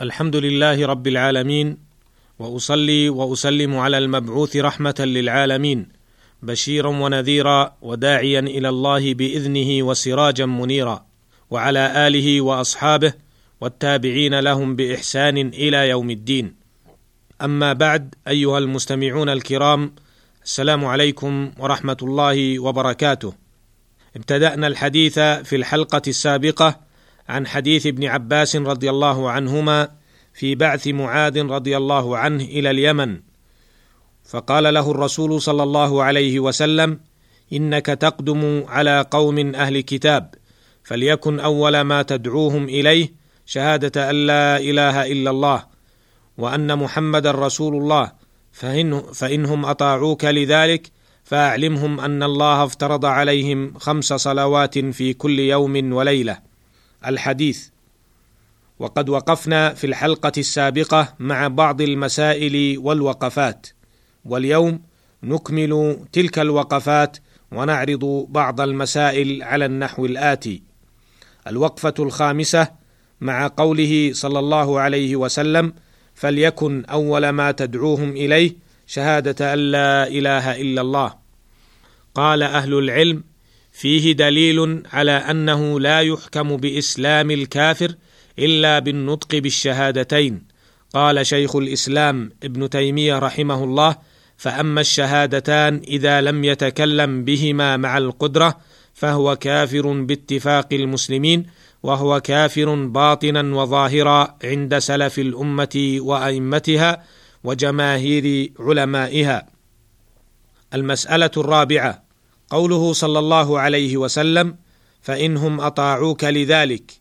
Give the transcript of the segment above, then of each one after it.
الحمد لله رب العالمين وأصلي وأسلم على المبعوث رحمة للعالمين بشيرا ونذيرا وداعيا إلى الله بإذنه وسراجا منيرا وعلى آله وأصحابه والتابعين لهم بإحسان إلى يوم الدين. أما بعد أيها المستمعون الكرام السلام عليكم ورحمة الله وبركاته. ابتدأنا الحديث في الحلقة السابقة عن حديث ابن عباس رضي الله عنهما في بعث معاذ رضي الله عنه إلى اليمن. فقال له الرسول صلى الله عليه وسلم إنك تقدم على قوم أهل كتاب فليكن أول ما تدعوهم إليه شهادة أن لا إله إلا الله وأن محمدا رسول الله فإن فإنهم أطاعوك لذلك فأعلمهم أن الله افترض عليهم خمس صلوات في كل يوم وليلة. الحديث. وقد وقفنا في الحلقة السابقة مع بعض المسائل والوقفات. واليوم نكمل تلك الوقفات ونعرض بعض المسائل على النحو الآتي. الوقفة الخامسة مع قوله صلى الله عليه وسلم فليكن أول ما تدعوهم إليه شهادة أن لا إله إلا الله قال أهل العلم فيه دليل على أنه لا يحكم بإسلام الكافر إلا بالنطق بالشهادتين. قال شيخ الإسلام ابن تيمية رحمه الله فأما الشهادتان إذا لم يتكلم بهما مع القدرة فهو كافر باتفاق المسلمين وهو كافر باطنا وظاهرا عند سلف الأمة وأئمتها وجماهير علمائها. المسألة الرابعة قوله صلى الله عليه وسلم فإنهم أطاعوك لذلك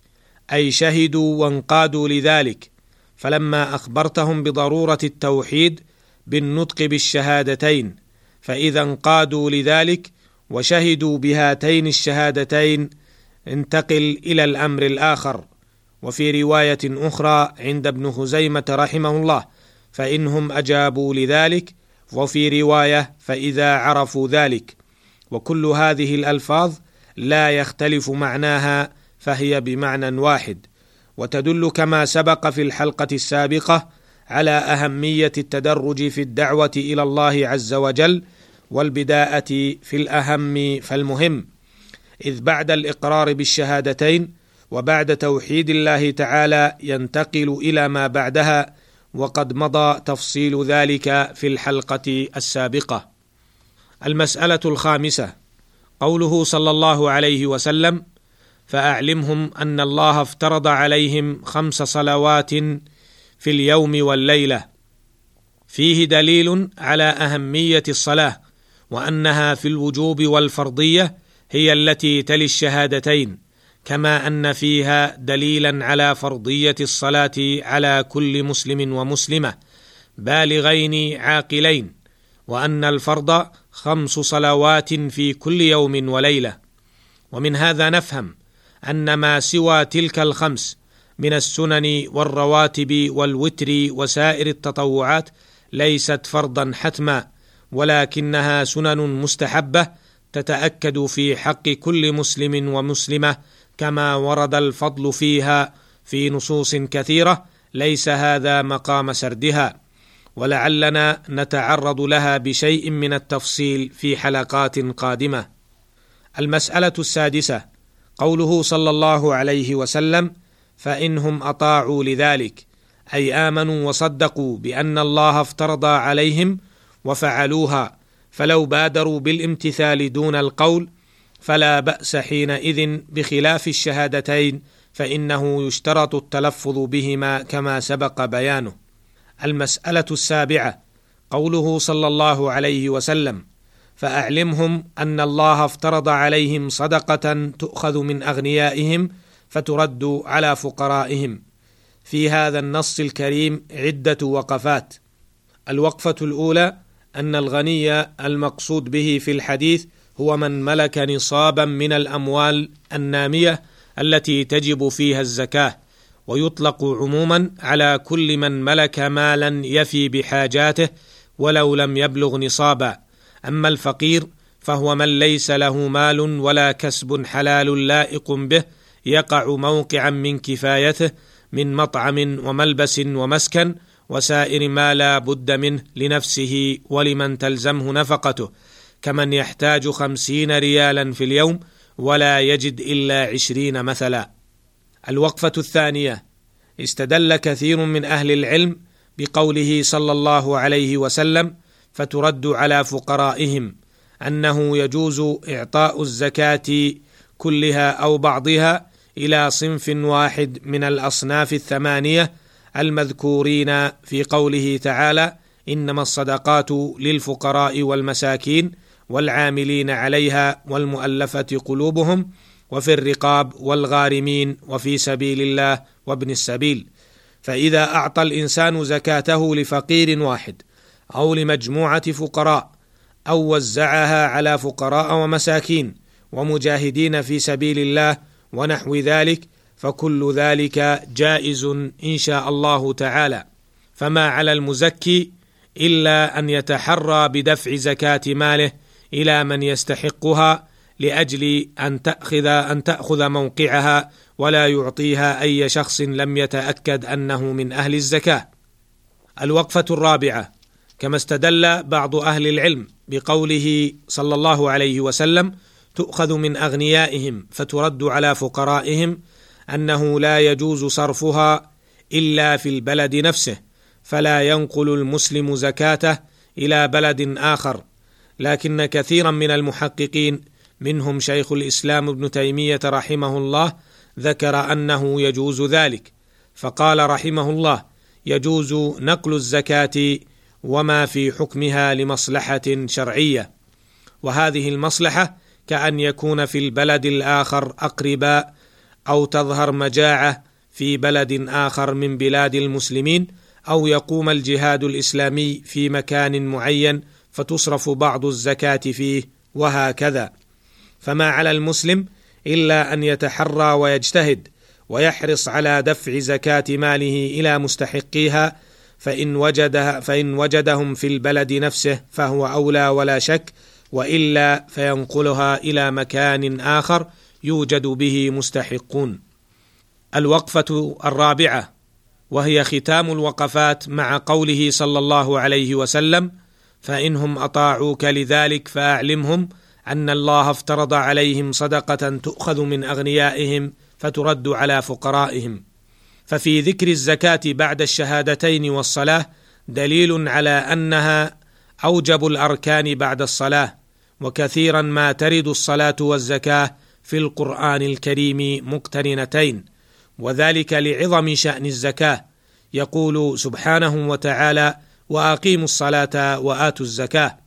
أي شهدوا وانقادوا لذلك فلما أخبرتهم بضرورة التوحيد بالنطق بالشهادتين فإذا انقادوا لذلك وشهدوا بهاتين الشهادتين انتقل إلى الأمر الآخر. وفي رواية أخرى عند ابن خزيمه رحمه الله فإنهم أجابوا لذلك وفي رواية فإذا عرفوا ذلك. وكل هذه الألفاظ لا يختلف معناها فهي بمعنى واحد. وتدل كما سبق في الحلقة السابقة على أهمية التدرج في الدعوة إلى الله عز وجل والبداءة في الأهم فالمهم. إذ بعد الإقرار بالشهادتين وبعد توحيد الله تعالى ينتقل إلى ما بعدها وقد مضى تفصيل ذلك في الحلقة السابقة. المسألة الخامسة. قوله صلى الله عليه وسلم فأعلمهم أن الله افترض عليهم خمس صلوات في اليوم والليلة. فيه دليل على أهمية الصلاة وأنها في الوجوب والفرضية هي التي تلي الشهادتين كما أن فيها دليلا على فرضية الصلاة على كل مسلم ومسلمة بالغين عاقلين وأن الفرض خمس صلوات في كل يوم وليلة. ومن هذا نفهم أن ما سوى تلك الخمس من السنن والرواتب والوتر وسائر التطوعات ليست فرضا حتما ولكنها سنن مستحبة تتأكد في حق كل مسلم ومسلمة كما ورد الفضل فيها في نصوص كثيرة ليس هذا مقام سردها. ولعلنا نتعرض لها بشيء من التفصيل في حلقات قادمة. المسألة السادسة قوله صلى الله عليه وسلم فإنهم أطاعوا لذلك أي آمنوا وصدقوا بأن الله افترض عليهم وفعلوها فلو بادروا بالامتثال دون القول فلا بأس حينئذ بخلاف الشهادتين فإنه يشترط التلفظ بهما كما سبق بيانه. المسألة السابعة قوله صلى الله عليه وسلم فأعلمهم أن الله افترض عليهم صدقة تؤخذ من أغنيائهم فترد على فقرائهم. في هذا النص الكريم عدة وقفات. الوقفة الأولى أن الغني المقصود به في الحديث هو من ملك نصابا من الأموال النامية التي تجب فيها الزكاة. ويطلق عموما على كل من ملك مالا يفي بحاجاته ولو لم يبلغ نصابا. أما الفقير فهو من ليس له مال ولا كسب حلال لائق به يقع موقعا من كفايته من مطعم وملبس ومسكن وسائر ما لا بد منه لنفسه ولمن تلزمه نفقته. كمن يحتاج خمسين ريالا في اليوم ولا يجد إلا عشرين مثلا. الوقفة الثانية. استدل كثير من أهل العلم بقوله صلى الله عليه وسلم فترد على فقرائهم أنه يجوز إعطاء الزكاة كلها أو بعضها إلى صنف واحد من الأصناف الثمانية المذكورين في قوله تعالى إنما الصدقات للفقراء والمساكين والعاملين عليها والمؤلفة قلوبهم وفي الرقاب والغارمين وفي سبيل الله وابن السبيل. فإذا أعطى الإنسان زكاته لفقير واحد أو لمجموعة فقراء أو وزعها على فقراء ومساكين ومجاهدين في سبيل الله ونحو ذلك فكل ذلك جائز إن شاء الله تعالى. فما على المزكي إلا أن يتحرى بدفع زكاة ماله إلى من يستحقها لأجل أن تأخذ أن تأخذ موقعها ولا يعطيها أي شخص لم يتأكد أنه من أهل الزكاة. الوقفة الرابعة كما استدل بعض أهل العلم بقوله صلى الله عليه وسلم تؤخذ من أغنيائهم فترد على فقرائهم أنه لا يجوز صرفها إلا في البلد نفسه فلا ينقل المسلم زكاته إلى بلد آخر. لكن كثيرا من المحققين منهم شيخ الإسلام ابن تيمية رحمه الله ذكر أنه يجوز ذلك فقال رحمه الله يجوز نقل الزكاة وما في حكمها لمصلحة شرعية وهذه المصلحة كأن يكون في البلد الآخر أقرباء أو تظهر مجاعة في بلد آخر من بلاد المسلمين أو يقوم الجهاد الإسلامي في مكان معين فتصرف بعض الزكاة فيه وهكذا. فما على المسلم إلا أن يتحرى ويجتهد ويحرص على دفع زكاة ماله إلى مستحقيها فإن وجدها فإن وجدهم في البلد نفسه فهو أولى ولا شك وإلا فينقلها إلى مكان آخر يوجد به مستحقون. الوقفة الرابعة وهي ختام الوقفات مع قوله صلى الله عليه وسلم: فإنهم أطاعوك لذلك فأعلمهم أن الله افترض عليهم صدقة تؤخذ من أغنيائهم فترد على فقرائهم. ففي ذكر الزكاة بعد الشهادتين والصلاة دليل على أنها أوجب الأركان بعد الصلاة وكثيرا ما ترد الصلاة والزكاة في القرآن الكريم مقترنتين وذلك لعظم شأن الزكاة يقول سبحانه وتعالى وأقيموا الصلاة وآتوا الزكاة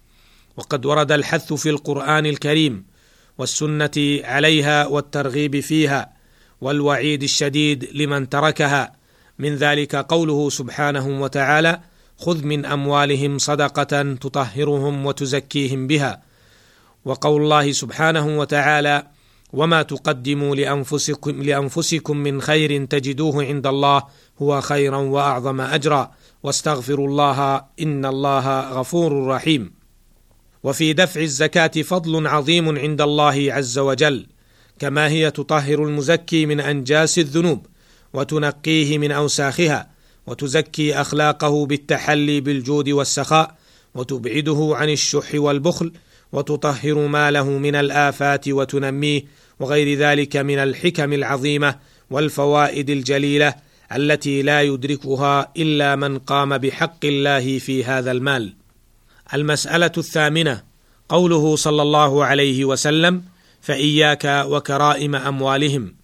وقد ورد الحث في القرآن الكريم والسنة عليها والترغيب فيها والوعيد الشديد لمن تركها. من ذلك قوله سبحانه وتعالى خذ من أموالهم صدقة تطهرهم وتزكيهم بها وقول الله سبحانه وتعالى وما تقدموا لانفسكم لأنفسكم من خير تجدوه عند الله هو خيرا وأعظم أجرا واستغفروا الله إن الله غفور رحيم. وفي دفع الزكاة فضل عظيم عند الله عز وجل كما هي تطهر المزكي من أنجاس الذنوب وتنقيه من أوساخها وتزكي أخلاقه بالتحلي بالجود والسخاء وتبعده عن الشح والبخل وتطهر ماله من الآفات وتنميه وغير ذلك من الحكم العظيمة والفوائد الجليلة التي لا يدركها إلا من قام بحق الله في هذا المال. المسألة الثامنة قوله صلى الله عليه وسلم فإياك وكرائم أموالهم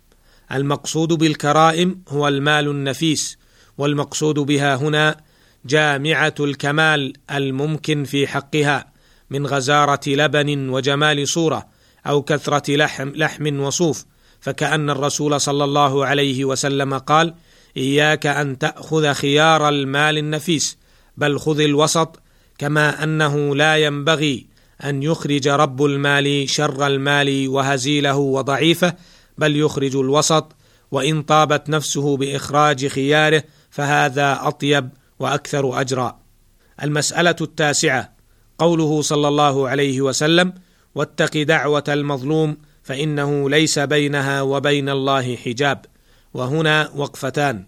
المقصود بالكرائم هو المال النفيس والمقصود بها هنا جامعة الكمال الممكن في حقها من غزارة لبن وجمال صورة أو كثرة لحم, لحم وصوف. فكأن الرسول صلى الله عليه وسلم قال: إياك أن تأخذ خيار المال النفيس بل خذ الوسط كما أنه لا ينبغي أن يخرج رب المال شر المال وهزيله وضعيفه بل يخرج الوسط وإن طابت نفسه بإخراج خياره فهذا أطيب وأكثر أجرا. المسألة التاسعة قوله صلى الله عليه وسلم واتق دعوة المظلوم فإنه ليس بينها وبين الله حجاب وهنا وقفتان.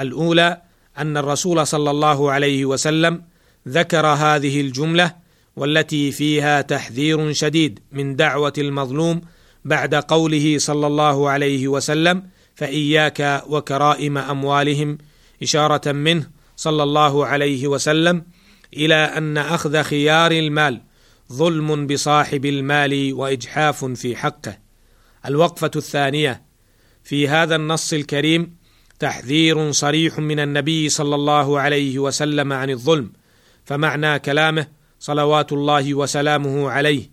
الأولى أن الرسول صلى الله عليه وسلم ذكر هذه الجملة والتي فيها تحذير شديد من دعوة المظلوم بعد قوله صلى الله عليه وسلم فإياك وكرائم أموالهم إشارة منه صلى الله عليه وسلم إلى أن أخذ خيار المال ظلم بصاحب المال وإجحاف في حقه. الوقفة الثانية في هذا النص الكريم تحذير صريح من النبي صلى الله عليه وسلم عن الظلم فمعنى كلامه صلوات الله وسلامه عليه.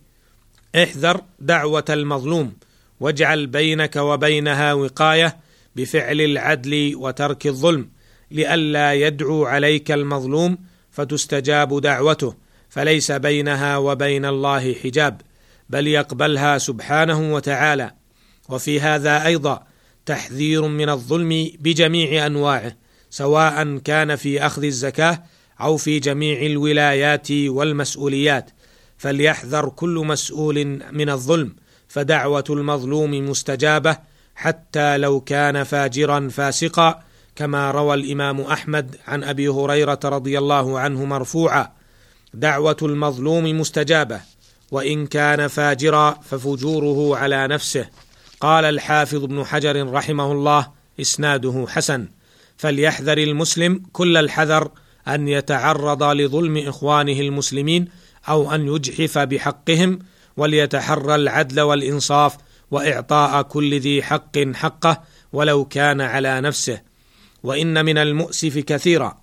احذر دعوة المظلوم واجعل بينك وبينها وقاية بفعل العدل وترك الظلم لئلا يدعو عليك المظلوم فتستجاب دعوته فليس بينها وبين الله حجاب بل يقبلها سبحانه وتعالى. وفي هذا أيضا تحذير من الظلم بجميع أنواعه سواء كان في أخذ الزكاة أو في جميع الولايات والمسؤوليات فليحذر كل مسؤول من الظلم فدعوة المظلوم مستجابة حتى لو كان فاجرا فاسقا كما روى الإمام أحمد عن أبي هريرة رضي الله عنه مرفوعا. دعوة المظلوم مستجابة وإن كان فاجرا ففجوره على نفسه. قال الحافظ ابن حجر رحمه الله إسناده حسن. فليحذر المسلم كل الحذر أن يتعرض لظلم إخوانه المسلمين أو أن يجحف بحقهم وليتحرى العدل والإنصاف وإعطاء كل ذي حق حقه ولو كان على نفسه. وإن من المؤسف كثيرا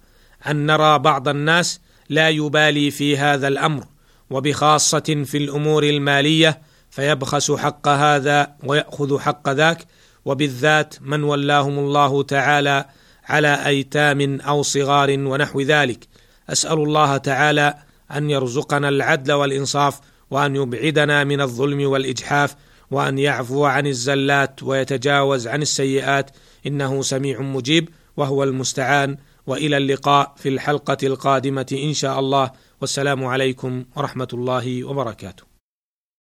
أن نرى بعض الناس لا يبالي في هذا الأمر وبخاصة في الأمور المالية فيبخس حق هذا ويأخذ حق ذاك وبالذات من ولاهم الله تعالى على أيتام أو صغار ونحو ذلك. أسأل الله تعالى أن يرزقنا العدل والإنصاف وأن يبعدنا من الظلم والإجحاف وأن يعفو عن الزلات ويتجاوز عن السيئات. إنه سميع مجيب وهو المستعان. وإلى اللقاء في الحلقة القادمة إن شاء الله. والسلام عليكم ورحمة الله وبركاته.